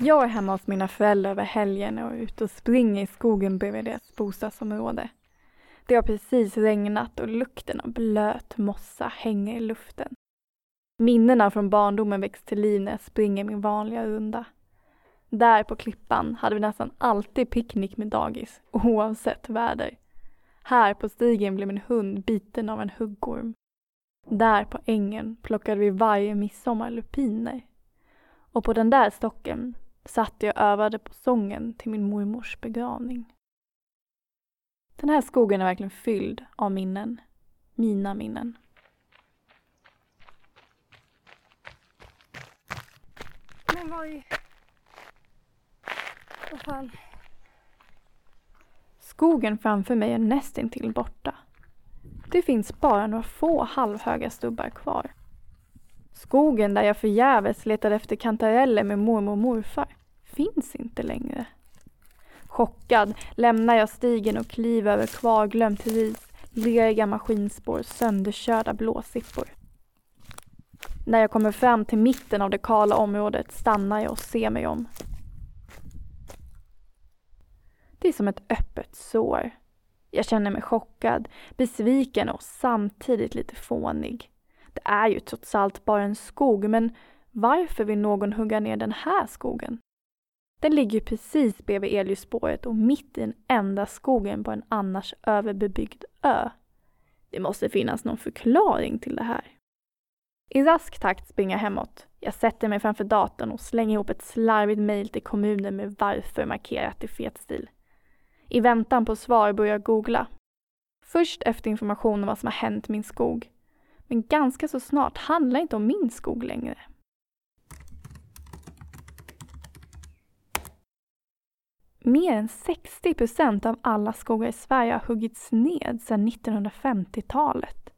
Jag är hemma hos mina föräldrar över helgen och är ute och springer i skogen bredvid deras bostadsområde. Det har precis regnat och lukten av blöt mossa hänger i luften. Minnena från barndomen väcks till liv när jag springer min vanliga runda. Där på klippan hade vi nästan alltid picknick med dagis, oavsett väder. Här på stigen blev min hund biten av en huggorm. Där på ängen plockade vi varje midsommar lupiner. Och på den där stocken satt jag och övade på sången till min mormors begravning. Den här skogen är verkligen fylld av minnen. Mina minnen. Men vad i... Vad fan? Skogen framför mig är nästintill borta. Det finns bara några få halvhöga stubbar kvar. Skogen där jag förgäves letade efter kantareller med mormor och morfar finns inte längre. Chockad lämnar jag stigen och kliver över kvarglömt ris, leriga maskinspår, sönderkörda blåsippor. När jag kommer fram till mitten av det kala området stannar jag och ser mig om. Det är som ett öppet sår. Jag känner mig chockad, besviken och samtidigt lite fånig. Det är ju trots allt bara en skog, men varför vill någon hugga ner den här skogen? Den ligger precis bredvid elljusspåret och mitt i den enda skogen på en annars överbebyggd ö. Det måste finnas någon förklaring till det här. I rask takt springer jag hemåt. Jag sätter mig framför datorn och slänger ihop ett slarvigt mejl till kommunen med varför markerat i fet stil. I väntan på svar börjar jag googla. Först efter information om vad som har hänt min skog. Men ganska så snart handlar det inte om min skog längre. Mer än 60 procent av alla skogar i Sverige har huggits ned sedan 1950-talet.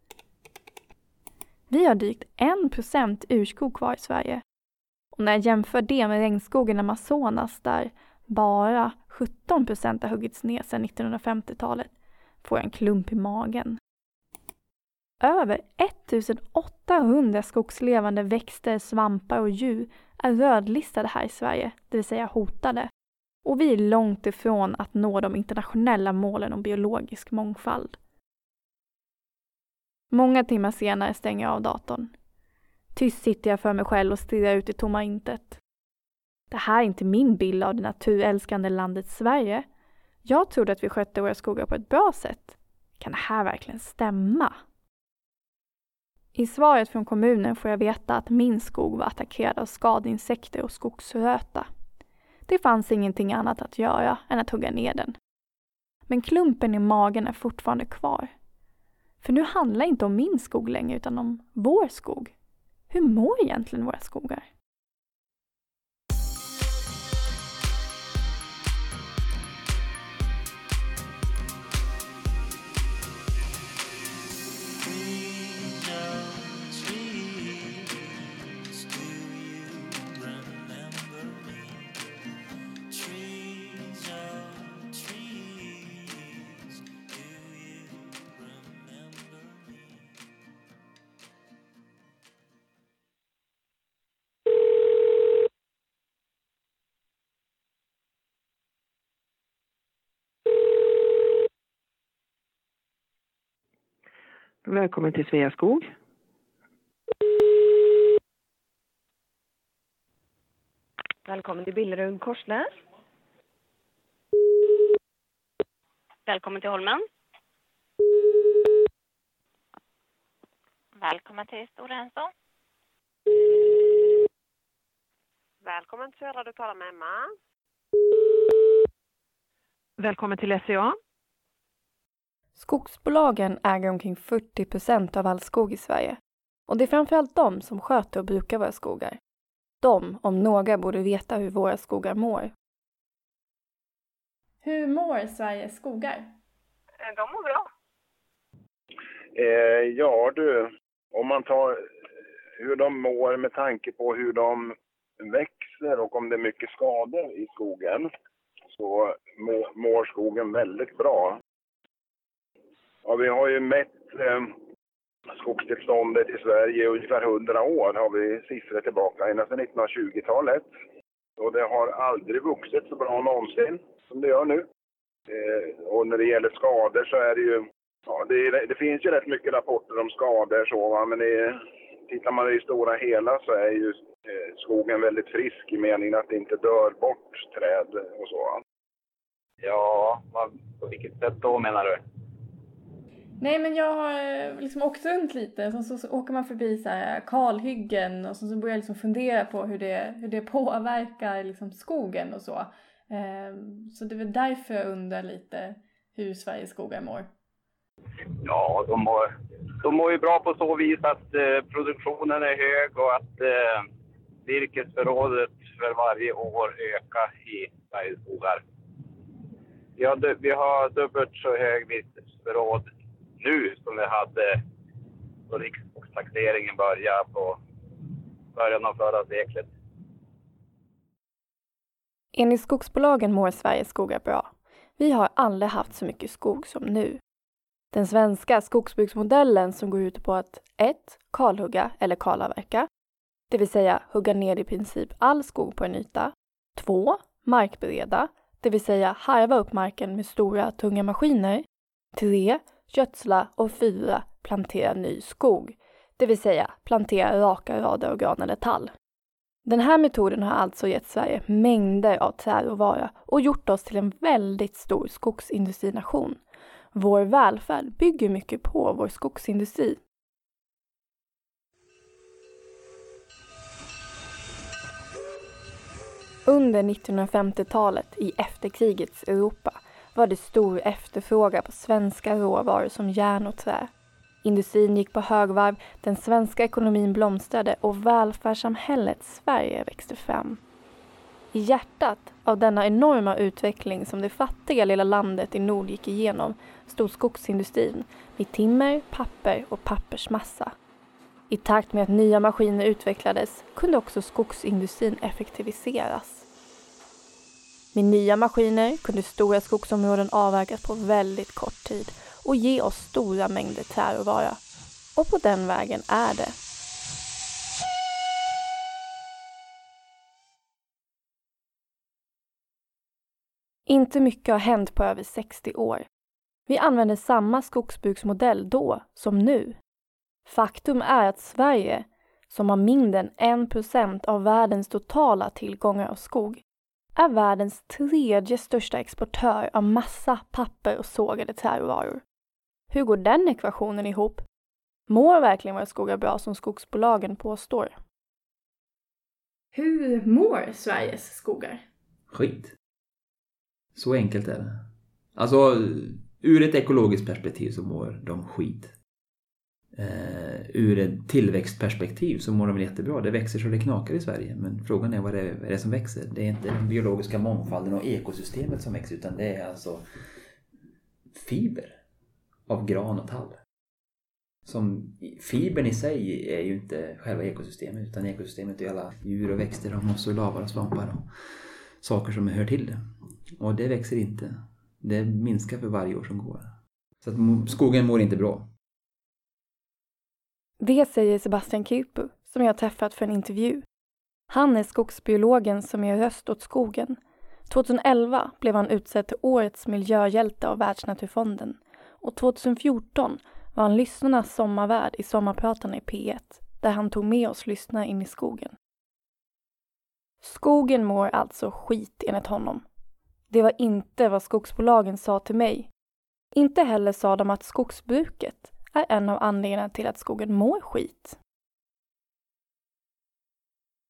Vi har drygt 1 procent urskog kvar i Sverige. Och när jag jämför det med regnskogen i Amazonas där bara 17 procent har huggits ner sedan 1950-talet får jag en klump i magen. Över 1800 skogslevande växter, svampar och djur är rödlistade här i Sverige, det vill säga hotade. Och vi är långt ifrån att nå de internationella målen om biologisk mångfald. Många timmar senare stänger jag av datorn. Tyst sitter jag för mig själv och stirrar ut i tomma intet. Det här är inte min bild av det naturälskande landet Sverige. Jag trodde att vi skötte våra skogar på ett bra sätt. Kan det här verkligen stämma? I svaret från kommunen får jag veta att min skog var attackerad av skadeinsekter och skogsröta. Det fanns ingenting annat att göra än att hugga ner den. Men klumpen i magen är fortfarande kvar. För nu handlar det inte om min skog längre utan om vår skog. Hur mår egentligen våra skogar? Välkommen till Sveaskog. Välkommen till Billerud Korsnäs. Välkommen till Holmen. Välkommen till Stora Enso. Välkommen till Södra, du talar med Emma. Välkommen till SCA. Skogsbolagen äger omkring 40 procent av all skog i Sverige. Och det är framförallt de som sköter och brukar våra skogar. De, om några, borde veta hur våra skogar mår. Hur mår Sveriges skogar? Eh, De mår bra. Eh, ja du, om man tar hur de mår med tanke på hur de växer och om det är mycket skador i skogen så må, mår skogen väldigt bra. Ja, vi har ju mätt eh, skogstillståndet i Sverige i ungefär 100 år har vi siffror tillbaka ända sedan 1920-talet. Och det har aldrig vuxit så bra någonsin som det gör nu. Eh, och när det gäller skador så är det ju... Ja, det, det finns ju rätt mycket rapporter om skador så va, men det, tittar man i det stora hela så är ju eh, skogen väldigt frisk i meningen att det inte dör bort träd och så. Va? Ja, vad, på vilket sätt då menar du? Nej men jag har eh, liksom åkt runt lite, så, så, så åker man förbi så här kalhyggen och så, så börjar jag liksom fundera på hur det, hur det påverkar liksom skogen och så. Eh, så det är väl därför jag undrar lite hur Sveriges skogar mår. Ja, de mår, de mår ju bra på så vis att eh, produktionen är hög och att eh, virkesförrådet för varje år ökar i Sveriges skogar. Vi har, vi har dubbelt så hög virkesförråd nu som vi hade då riksskogstaxeringen började på början av förra seklet. Enligt skogsbolagen mår Sveriges skogar bra. Vi har aldrig haft så mycket skog som nu. Den svenska skogsbruksmodellen som går ut på att 1. Kalhugga eller kalavverka, det vill säga hugga ner i princip all skog på en yta. 2. Markbereda, det vill säga harva upp marken med stora tunga maskiner. 3 gödsla och fyra, plantera ny skog, det vill säga plantera raka rader av gran eller tall. Den här metoden har alltså gett Sverige mängder av träråvara och gjort oss till en väldigt stor skogsindustrination. Vår välfärd bygger mycket på vår skogsindustri. Under 1950-talet i efterkrigets Europa var det stor efterfrågan på svenska råvaror som järn och trä. Industrin gick på högvarv, den svenska ekonomin blomstrade och välfärdssamhället Sverige växte fram. I hjärtat av denna enorma utveckling som det fattiga lilla landet i nord gick igenom stod skogsindustrin med timmer, papper och pappersmassa. I takt med att nya maskiner utvecklades kunde också skogsindustrin effektiviseras. Med nya maskiner kunde stora skogsområden avverkas på väldigt kort tid och ge oss stora mängder träråvara. Och på den vägen är det. Inte mycket har hänt på över 60 år. Vi använder samma skogsbruksmodell då som nu. Faktum är att Sverige, som har mindre än 1 av världens totala tillgångar av skog, är världens tredje största exportör av massa, papper och sågade träråvaror. Hur går den ekvationen ihop? Mår verkligen våra skogar bra som skogsbolagen påstår? Hur mår Sveriges skogar? Skit. Så enkelt är det. Alltså, ur ett ekologiskt perspektiv så mår de skit eh, ur ett tillväxtperspektiv så mår de väl jättebra. Det växer så det knakar i Sverige. Men frågan är vad det är, vad det är som växer. Det är inte den biologiska mångfalden och ekosystemet som växer utan det är alltså fiber av gran och tall. Som, fibern i sig är ju inte själva ekosystemet utan ekosystemet är alla djur och växter och mossor, lavar och svampar och saker som hör till det. Och det växer inte. Det minskar för varje år som går. Så att skogen mår inte bra. Det säger Sebastian Kirpu, som jag träffat för en intervju. Han är skogsbiologen som gör röst åt skogen. 2011 blev han utsedd till Årets miljöhjälte av Världsnaturfonden och 2014 var han lyssnarnas sommarvärd i Sommarpratarna i P1 där han tog med oss lyssnare in i skogen. Skogen mår alltså skit enligt honom. Det var inte vad skogsbolagen sa till mig. Inte heller sa de att skogsbruket är en av anledningarna till att skogen mår skit.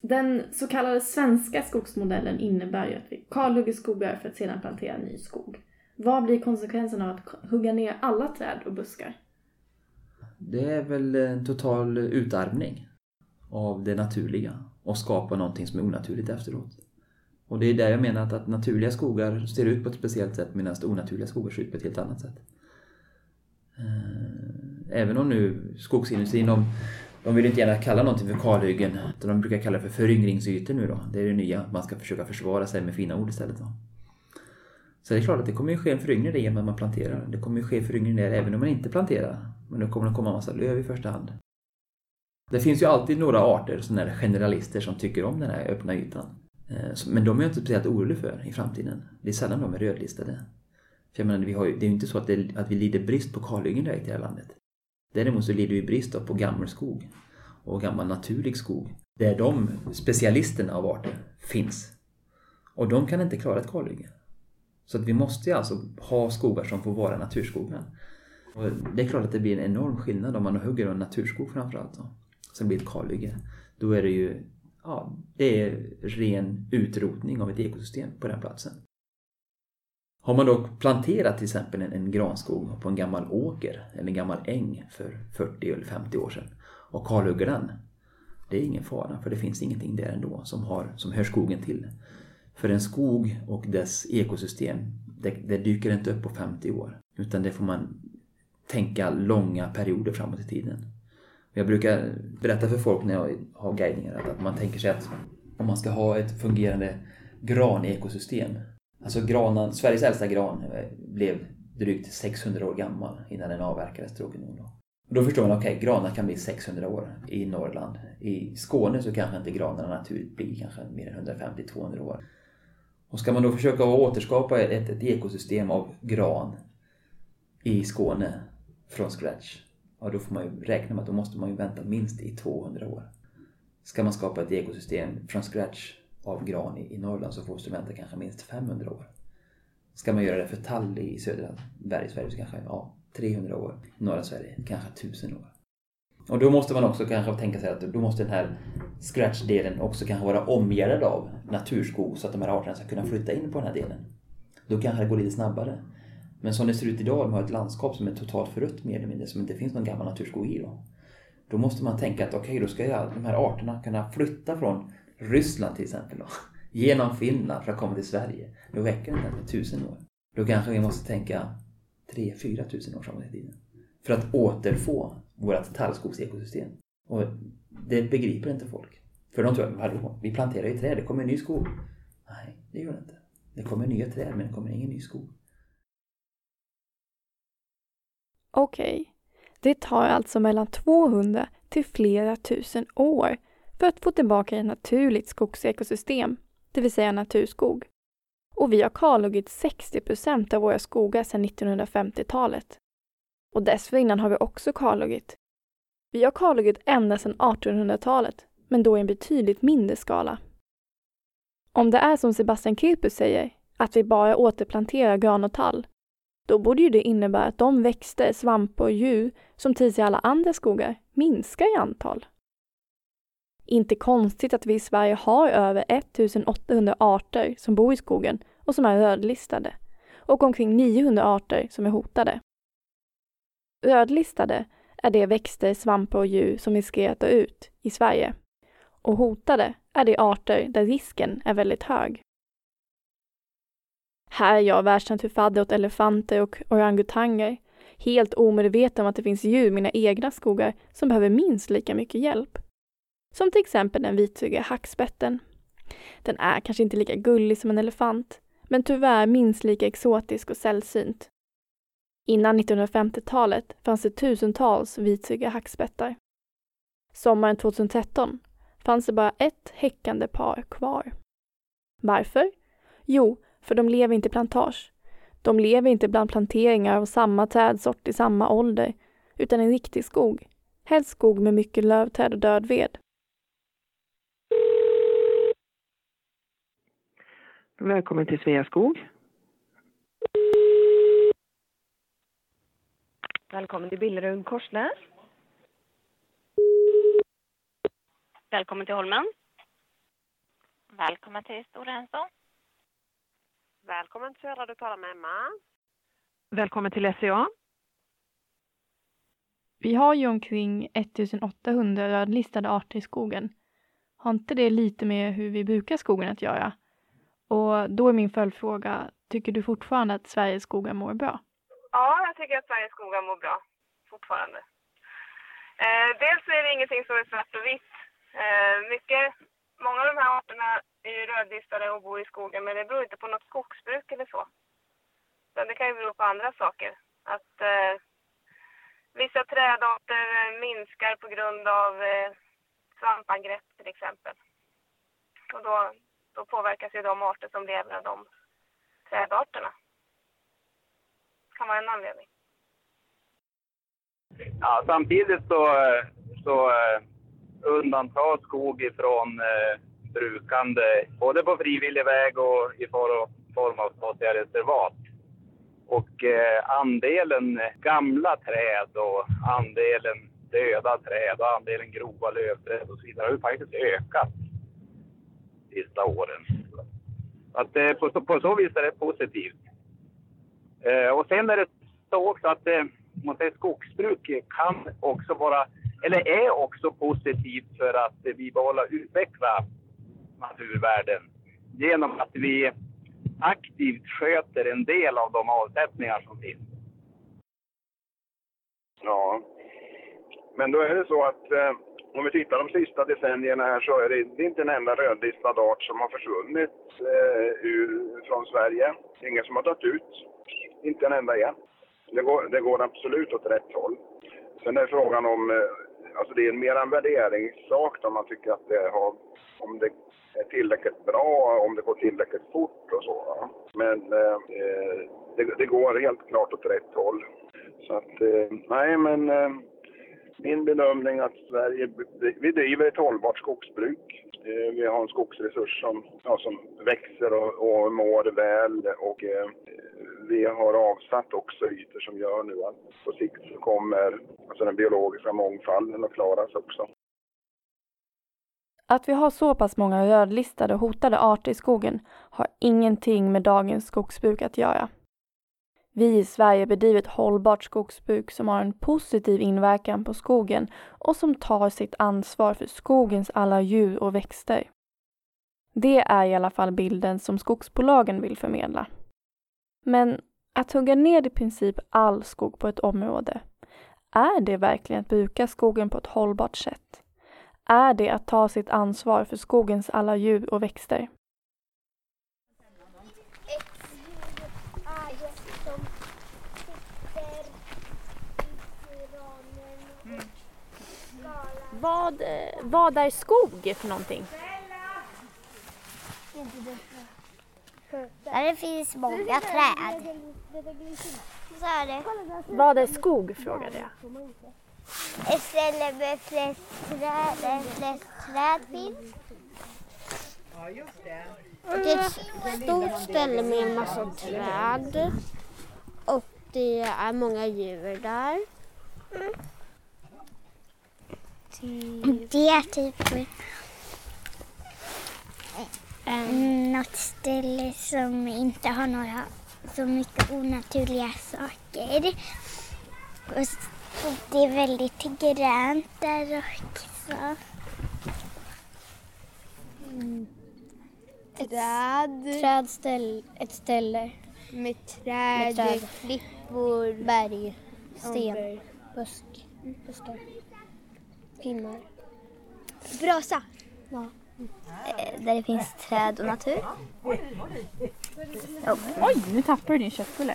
Den så kallade svenska skogsmodellen innebär ju att vi kalhugger skogar för att sedan plantera ny skog. Vad blir konsekvensen av att hugga ner alla träd och buskar? Det är väl en total utarmning av det naturliga och skapa någonting som är onaturligt efteråt. Och det är där jag menar att, att naturliga skogar ser ut på ett speciellt sätt medan onaturliga skogar ser ut på ett helt annat sätt. Även om nu skogsindustrin, de, de vill inte gärna kalla någonting för kalhyggen. Utan de brukar kalla det för föryngringsytor nu då. Det är det nya. Man ska försöka försvara sig med fina ord istället. Då. Så det är klart att det kommer ju ske en föryngring där genom att man planterar. Det kommer ju ske föryngring där även om man inte planterar. Men då kommer det komma en massa löv i första hand. Det finns ju alltid några arter, sådana här generalister, som tycker om den här öppna ytan. Eh, men de är jag inte speciellt orolig för i framtiden. Det är sällan de är rödlistade. För jag menar, vi har ju, det är ju inte så att, det, att vi lider brist på kalhyggen direkt i det här landet. Däremot så lider vi brist på gammelskog och gammal naturlig skog. Där de specialisterna av arter finns. Och de kan inte klara ett kalhygge. Så att vi måste ju alltså ha skogar som får vara naturskogar. Och det är klart att det blir en enorm skillnad om man hugger en naturskog framförallt. Då. Som blir ett kalhygge. Då är det ju ja, det är ren utrotning av ett ekosystem på den platsen. Har man då planterat till exempel en, en granskog på en gammal åker eller en gammal äng för 40 eller 50 år sedan och kalhugger den. Det är ingen fara för det finns ingenting där ändå som, har, som hör skogen till. För en skog och dess ekosystem, det, det dyker inte upp på 50 år. Utan det får man tänka långa perioder framåt i tiden. Jag brukar berätta för folk när jag har guidningar att man tänker sig att om man ska ha ett fungerande granekosystem. Alltså granen, Sveriges äldsta gran eh, blev drygt 600 år gammal innan den avverkades tror jag nog. Då förstår man, okej, okay, granar kan bli 600 år i Norrland. I Skåne så kanske inte granarna naturligt blir kanske mer än 150-200 år. Och ska man då försöka återskapa ett, ett ekosystem av gran i Skåne från scratch, ja då får man ju räkna med att då måste man ju vänta minst i 200 år. Ska man skapa ett ekosystem från scratch av gran i, i Norrland så får strumenten kanske minst 500 år. Ska man göra det för tall i södra Sverige så kanske ja, 300 år. I norra Sverige kanske 1000 år. Och då måste man också kanske tänka sig att då måste den här scratch-delen också kanske vara omgärdad av naturskog så att de här arterna ska kunna flytta in på den här delen. Då kanske det går lite snabbare. Men som det ser ut idag, de har ett landskap som är totalt förött mer eller mindre, som inte finns någon gammal naturskog i. Då, då måste man tänka att okej, okay, då ska jag, de här arterna kunna flytta från Ryssland till exempel då, genom Finland för att komma till Sverige. Då räcker det inte med tusen år. Då kanske vi måste tänka 3-4 tusen år framåt i tiden. För att återfå vårt tallskogsekosystem. Och det begriper inte folk. För de tror att, hallå, vi planterar ju träd, det kommer en ny skog. Nej, det gör det inte. Det kommer nya träd, men det kommer ingen ny skog. Okej, okay. det tar alltså mellan 200 till flera tusen år för att få tillbaka ett naturligt skogsekosystem, det vill säga naturskog. Och vi har kalhuggit 60 procent av våra skogar sedan 1950-talet. Och dessförinnan har vi också kalhuggit. Vi har kalhuggit ända sedan 1800-talet, men då i en betydligt mindre skala. Om det är som Sebastian Kirpus säger, att vi bara återplanterar gran och tall, då borde ju det innebära att de växter, svampar och djur som trivs i alla andra skogar minskar i antal. Inte konstigt att vi i Sverige har över 1800 arter som bor i skogen och som är rödlistade och omkring 900 arter som är hotade. Rödlistade är de växter, svampar och djur som riskerar att dö ut i Sverige. Och hotade är de arter där risken är väldigt hög. Här är jag världsnaturfadder åt elefanter och orangutanger, helt omedveten om att det finns djur i mina egna skogar som behöver minst lika mycket hjälp. Som till exempel den vitryggiga hackspetten. Den är kanske inte lika gullig som en elefant, men tyvärr minst lika exotisk och sällsynt. Innan 1950-talet fanns det tusentals vitryggiga hackspettar. Sommaren 2013 fanns det bara ett häckande par kvar. Varför? Jo, för de lever inte i plantage. De lever inte bland planteringar av samma trädsort i samma ålder, utan i en riktig skog. Helst skog med mycket lövträd och död ved. Välkommen till Sveaskog. Välkommen till Billerud Korsnäs. Välkommen till Holmen. Välkommen till Stora Enso. Välkommen till Södra, du talar med Emma. Välkommen till SCA. Vi har ju omkring 1800 rödlistade arter i skogen. Har inte det lite med hur vi brukar skogen att göra? Och då är min följdfråga, tycker du fortfarande att Sveriges skogar mår bra? Ja, jag tycker att Sveriges skogar mår bra fortfarande. Eh, dels är det ingenting som är svart och vitt. Eh, mycket, många av de här arterna är ju rödlistade och bor i skogen, men det beror inte på något skogsbruk eller så. Men det kan ju bero på andra saker. Att eh, vissa trädarter eh, minskar på grund av eh, svampangrepp till exempel. Och då då påverkas ju de arter som lever av de trädarterna. Det kan vara en anledning. Ja, samtidigt så, så eh, undantas skog ifrån eh, brukande både på frivillig väg och i form av statliga reservat. Och eh, andelen gamla träd och andelen döda träd och andelen grova lövträd och så vidare har ju faktiskt ökat sista åren. Att, eh, på, på så vis är det positivt. Eh, och sen är det så också att eh, man säger, skogsbruk kan också vara, eller är också positivt för att bibehålla och utveckla naturvärden genom att vi aktivt sköter en del av de avsättningar som finns. Ja, men då är det så att eh, om vi tittar de sista decennierna här så är det, det är inte en enda rödlistad art som har försvunnit eh, ur, från Sverige. Ingen som har tagit ut, inte en enda igen. Det går, det går absolut åt rätt håll. Sen är frågan om, eh, alltså det är mer en värderingssak om man tycker att det har, om det är tillräckligt bra, om det går tillräckligt fort och så. Men eh, eh, det, det, går helt klart åt rätt håll. Så att, eh, nej men eh, min bedömning att Sverige, vi driver ett hållbart skogsbruk. Eh, vi har en skogsresurs som, ja, som växer och, och mår väl och eh, vi har avsatt också ytor som gör nu att på sikt så kommer alltså den biologiska mångfalden att klaras också. Att vi har så pass många rödlistade och hotade arter i skogen har ingenting med dagens skogsbruk att göra. Vi i Sverige bedriver ett hållbart skogsbruk som har en positiv inverkan på skogen och som tar sitt ansvar för skogens alla djur och växter. Det är i alla fall bilden som skogsbolagen vill förmedla. Men att hugga ner i princip all skog på ett område, är det verkligen att bruka skogen på ett hållbart sätt? Är det att ta sitt ansvar för skogens alla djur och växter? Vad, vad är skog för någonting? Där det finns många träd. Så är det. Vad är skog frågade jag. Ett ställe med flest träd, där flest träd finns. Det är ett stort ställe med en massa träd. Och det är många djur där. Det är typ um, något ställe som inte har några så mycket onaturliga saker. Och det är väldigt grönt där också. Mm. Träd. Trädställ, ett ställe. Med träd, med träd. klippor, berg, sten, busk, buskar pinnar. Brasa. Ja. Eh, där det finns träd och natur. Oh. Oj, nu tappade du din köttbulle.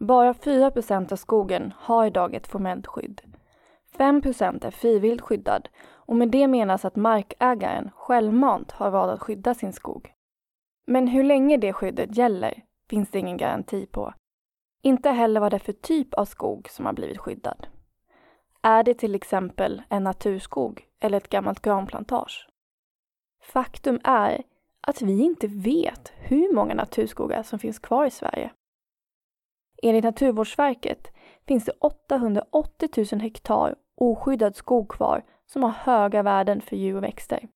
Bara 4% av skogen har idag ett formellt skydd. 5 är frivilligt skyddad och med det menas att markägaren självmant har valt att skydda sin skog. Men hur länge det skyddet gäller finns det ingen garanti på. Inte heller vad det är för typ av skog som har blivit skyddad. Är det till exempel en naturskog eller ett gammalt granplantage? Faktum är att vi inte vet hur många naturskogar som finns kvar i Sverige. Enligt Naturvårdsverket finns det 880 000 hektar oskyddad skog kvar som har höga värden för djur och växter.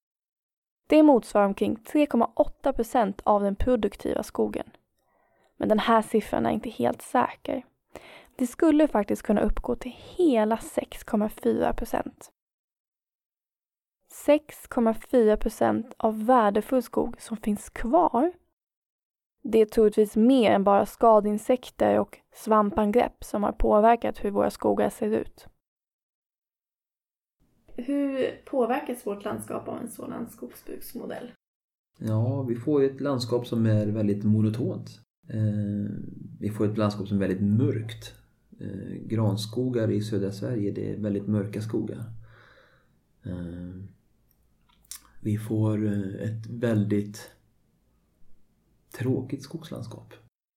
Det motsvarar omkring 3,8 procent av den produktiva skogen. Men den här siffran är inte helt säker. Det skulle faktiskt kunna uppgå till hela 6,4 procent. 6,4 procent av värdefull skog som finns kvar. Det är troligtvis mer än bara skadeinsekter och svampangrepp som har påverkat hur våra skogar ser ut. Hur påverkas vårt landskap av en sådan skogsbruksmodell? Ja, vi får ett landskap som är väldigt monotont. Eh, vi får ett landskap som är väldigt mörkt Eh, granskogar i södra Sverige, det är väldigt mörka skogar. Eh, vi får eh, ett väldigt tråkigt skogslandskap.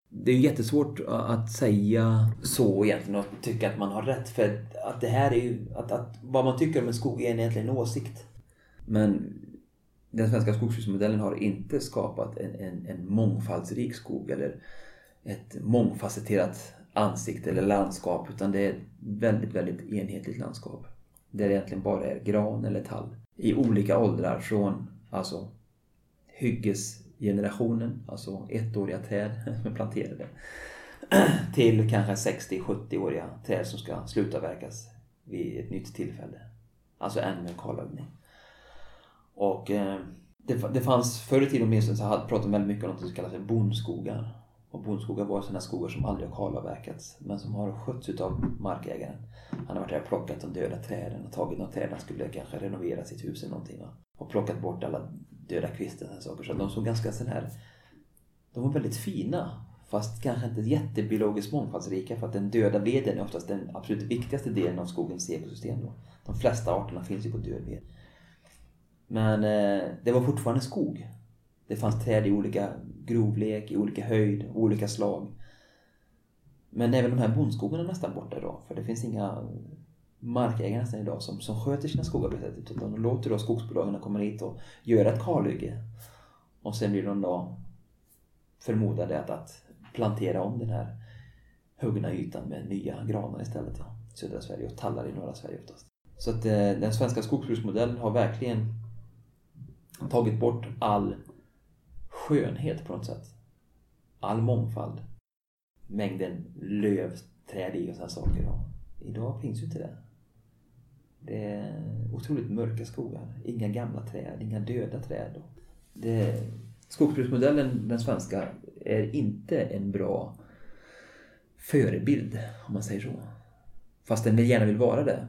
Det är jättesvårt att säga så egentligen och tycka att man har rätt för att det här är ju, att, att vad man tycker om en skog är egentligen en åsikt. Men den svenska skogsbruksmodellen har inte skapat en, en, en mångfaldsrik skog eller ett mångfacetterat ansikte eller landskap utan det är ett väldigt, väldigt enhetligt landskap. Där det egentligen bara är gran eller tall i olika åldrar från alltså hyggesgenerationen, alltså ettåriga träd med planterade till kanske 60-70-åriga träd som ska slutavverkas vid ett nytt tillfälle. Alltså ännu en kalhuggning. Och eh, det, det fanns förr i tiden åtminstone så pratade man väldigt mycket om något som kallas för bondskogar. Och bondskogar var sådana skogar som aldrig har kalavverkats men som har skötts utav markägaren. Han har varit där och plockat de döda träden och tagit de träd han skulle kanske renovera sitt hus eller någonting. Va? Och plockat bort alla döda kvistar och saker. Så de såg ganska sån här... De var väldigt fina. Fast kanske inte jättebiologiskt mångfaldsrika för att den döda veden är oftast den absolut viktigaste delen av skogens ekosystem. Då. De flesta arterna finns ju på död ved. Men eh, det var fortfarande skog. Det fanns träd i olika grovlek, i olika höjd, olika slag. Men även de här bondskogarna är nästan borta idag. För det finns inga markägare nästan idag som, som sköter sina skogar på det sättet. Utan de låter då skogsbolagen komma hit och göra ett kalhygge. Och sen blir de då förmodade att, att plantera om den här huggna ytan med nya granar istället. Ja. Södra Sverige och tallar i norra Sverige oftast. Så att eh, den svenska skogsbruksmodellen har verkligen tagit bort all skönhet på något sätt. All mångfald. Mängden lövträd i och sådana saker. Och idag finns ju inte det. Det är otroligt mörka skogar. Inga gamla träd, inga döda träd. Det, skogsbruksmodellen, den svenska, är inte en bra förebild, om man säger så. Fast den gärna vill vara det.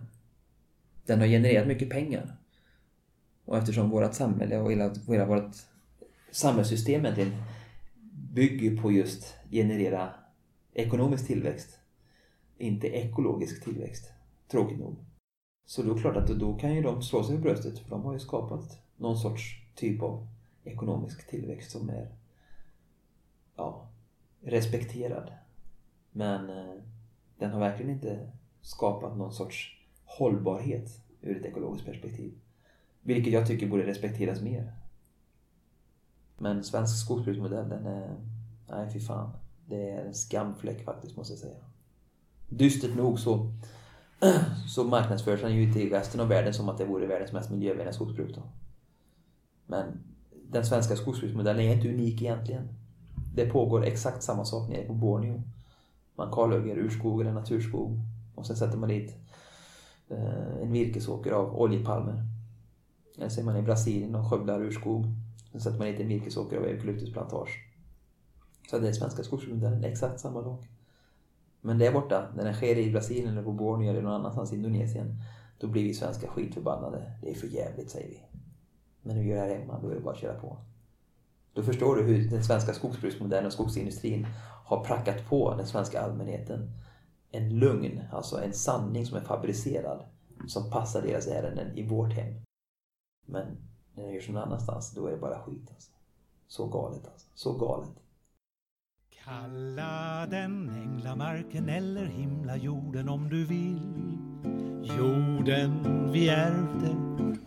Den har genererat mycket pengar. Och eftersom vårt samhälle och hela, hela vårt Samhällssystemet bygger på just generera ekonomisk tillväxt, inte ekologisk tillväxt, tråkigt nog. Så då är det klart att då kan ju de slå sig för bröstet för de har ju skapat någon sorts typ av ekonomisk tillväxt som är ja, respekterad. Men eh, den har verkligen inte skapat någon sorts hållbarhet ur ett ekologiskt perspektiv. Vilket jag tycker borde respekteras mer. Men svensk skogsbruksmodell, den är... Nej, fy fan. Det är en skamfläck faktiskt, måste jag säga. Dystert nog så, så marknadsförs den ju till i resten av världen som att det vore världens mest miljövänliga skogsbruk. Då. Men den svenska skogsbruksmodellen är inte unik egentligen. Det pågår exakt samma sak nere på Borneo. Man kalhugger urskog eller naturskog och sen sätter man dit eh, en virkesåker av oljepalmer. Eller så är man i Brasilien och skövlar urskog Sen sätter man dit en virkesåker av eukalyptusplantage. Så det är svenska Skogsförbundet exakt samma lag. Men det är borta, när den sker i Brasilien eller på Borneo eller någon annanstans i Indonesien, då blir vi svenska skitförbannade. Det är för jävligt säger vi. Men när vi gör det här hemma, då är det bara att köra på. Då förstår du hur den svenska skogsbruksmodellen och skogsindustrin har prackat på den svenska allmänheten en lögn, alltså en sanning som är fabricerad, som passar deras ärenden i vårt hem. Men när den görs någon annanstans, då är det bara skit alltså. Så galet alltså. Så galet. Kalla den änglamarken eller himlajorden om du vill. Jorden vi ärvde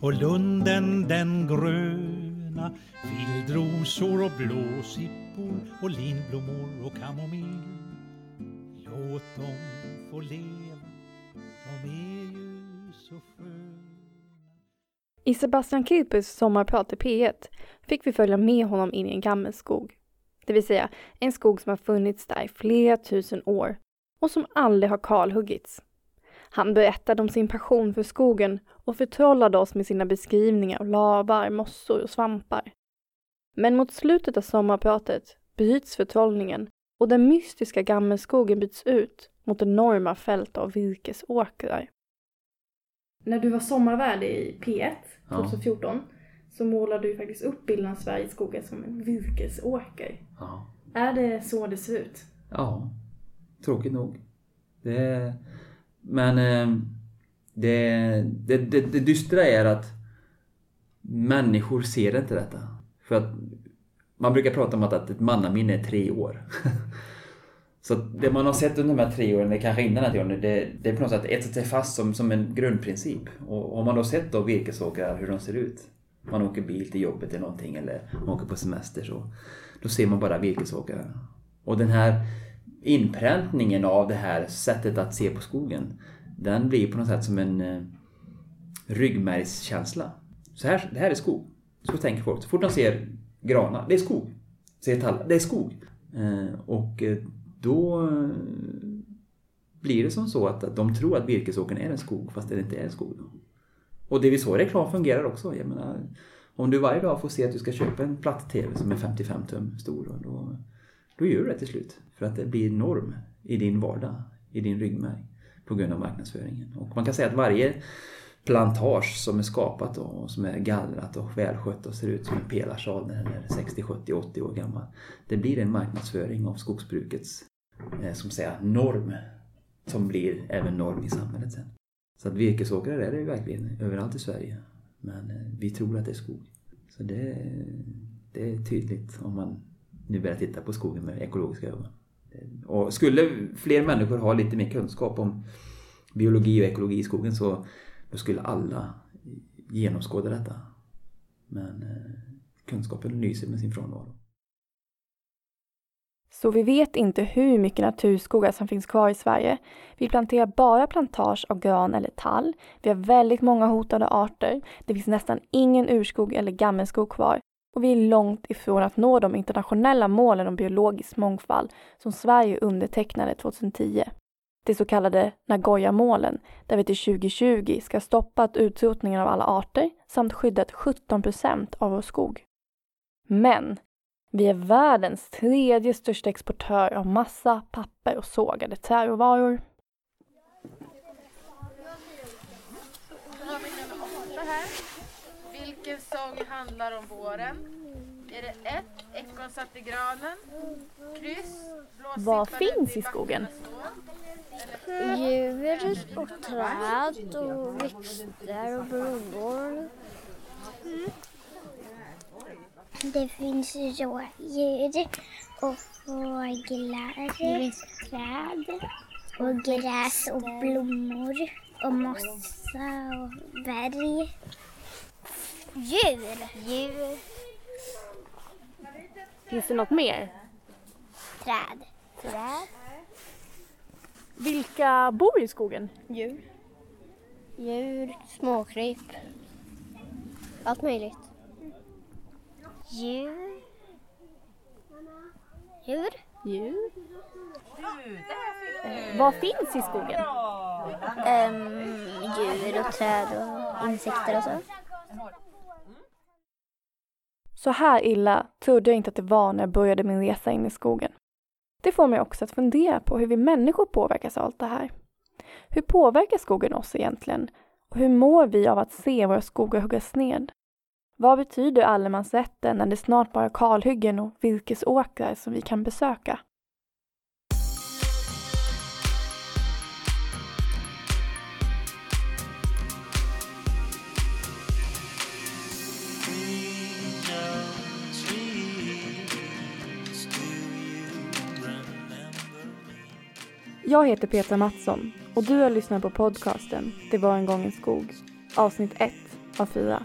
och lunden den gröna. Vildrosor och blåsippor och linblommor och kamomill. Låt dem få leva, de är I Sebastian Kilpes sommarprat i P1 fick vi följa med honom in i en gammelskog. Det vill säga en skog som har funnits där i flera tusen år och som aldrig har kalhuggits. Han berättade om sin passion för skogen och förtrollade oss med sina beskrivningar av lavar, mossor och svampar. Men mot slutet av sommarpratet bryts förtrollningen och den mystiska gammelskogen byts ut mot enorma fält av virkesåkrar. När du var sommarvärd i P1 2014 ja. så målade du faktiskt upp bilden av Sveriges skogar som en virkesåker. Ja. Är det så det ser ut? Ja, tråkigt nog. Det, men eh, det, det, det, det dystra är att människor ser inte detta. För att man brukar prata om att ett mannaminne är tre år. Så det man har sett under de här tre åren, eller kanske innan det, det, det är på något sätt etsat sig fast som, som en grundprincip. Och har man då sett då virkesåkrar, hur de ser ut. Man åker bil till jobbet eller någonting eller man åker på semester så. Då ser man bara virkesåkrar. Och den här inpräntningen av det här sättet att se på skogen. Den blir på något sätt som en eh, ryggmärgskänsla. Så här, det här är skog. Så tänker folk. Så fort de ser granar, det är skog. Ser tallar, det är skog. Eh, och eh, då eh, blir det som så att de tror att virkesåkern är en skog fast det inte är en skog. Då. Och det är så reklam fungerar också. Jag menar, om du varje dag får se att du ska köpa en platt-tv som är 55 tum stor då, då gör du det till slut. För att det blir norm i din vardag, i din ryggmärg på grund av marknadsföringen. Och man kan säga att varje plantage som är skapat och som är gallrat och välskött och ser ut som en pelarsal när den är 60, 70, 80 år gammal. Det blir en marknadsföring av skogsbrukets Eh, som säger, norm som blir även norm i samhället sen. Så att virkesåkrar är det ju verkligen överallt i Sverige. Men eh, vi tror att det är skog. Så det, det är tydligt om man nu börjar titta på skogen med ekologiska ögon. Och skulle fler människor ha lite mer kunskap om biologi och ekologi i skogen så då skulle alla genomskåda detta. Men eh, kunskapen lyser med sin frånvaro. Så vi vet inte hur mycket naturskogar som finns kvar i Sverige. Vi planterar bara plantage av gran eller tall. Vi har väldigt många hotade arter. Det finns nästan ingen urskog eller gammelskog kvar. Och vi är långt ifrån att nå de internationella målen om biologisk mångfald som Sverige undertecknade 2010 de så kallade Nagoya-målen, där vi till 2020 ska stoppa utrotningen av alla arter samt skyddat 17 procent av vår skog. Men vi är världens tredje största exportör av massa, papper och sågade träråvaror. Vilken sång handlar om våren? Är det ett, ekorn satt i granen? Kryss, Vad finns i skogen? Djur och träd och växter och blommor. Mm. Det finns rådjur och fåglar, träd och gräs och blommor och mossa och berg. Djur. Djur. Finns det något mer? Träd. Träd. Vilka bor i skogen? Djur. Djur, småkryp. Allt möjligt. Djur. Djur. Djur. Eh, vad finns i skogen? Um, djur och träd och insekter och så. Så här illa trodde jag inte att det var när jag började min resa in i skogen. Det får mig också att fundera på hur vi människor påverkas av allt det här. Hur påverkar skogen oss egentligen? Och hur mår vi av att se våra skogar huggas ned? Vad betyder allemansrätten när det snart bara är kalhyggen och virkesåkrar som vi kan besöka? Jag heter Petra Mattsson och du har lyssnat på podcasten Det var en gång en skog, avsnitt 1 av 4.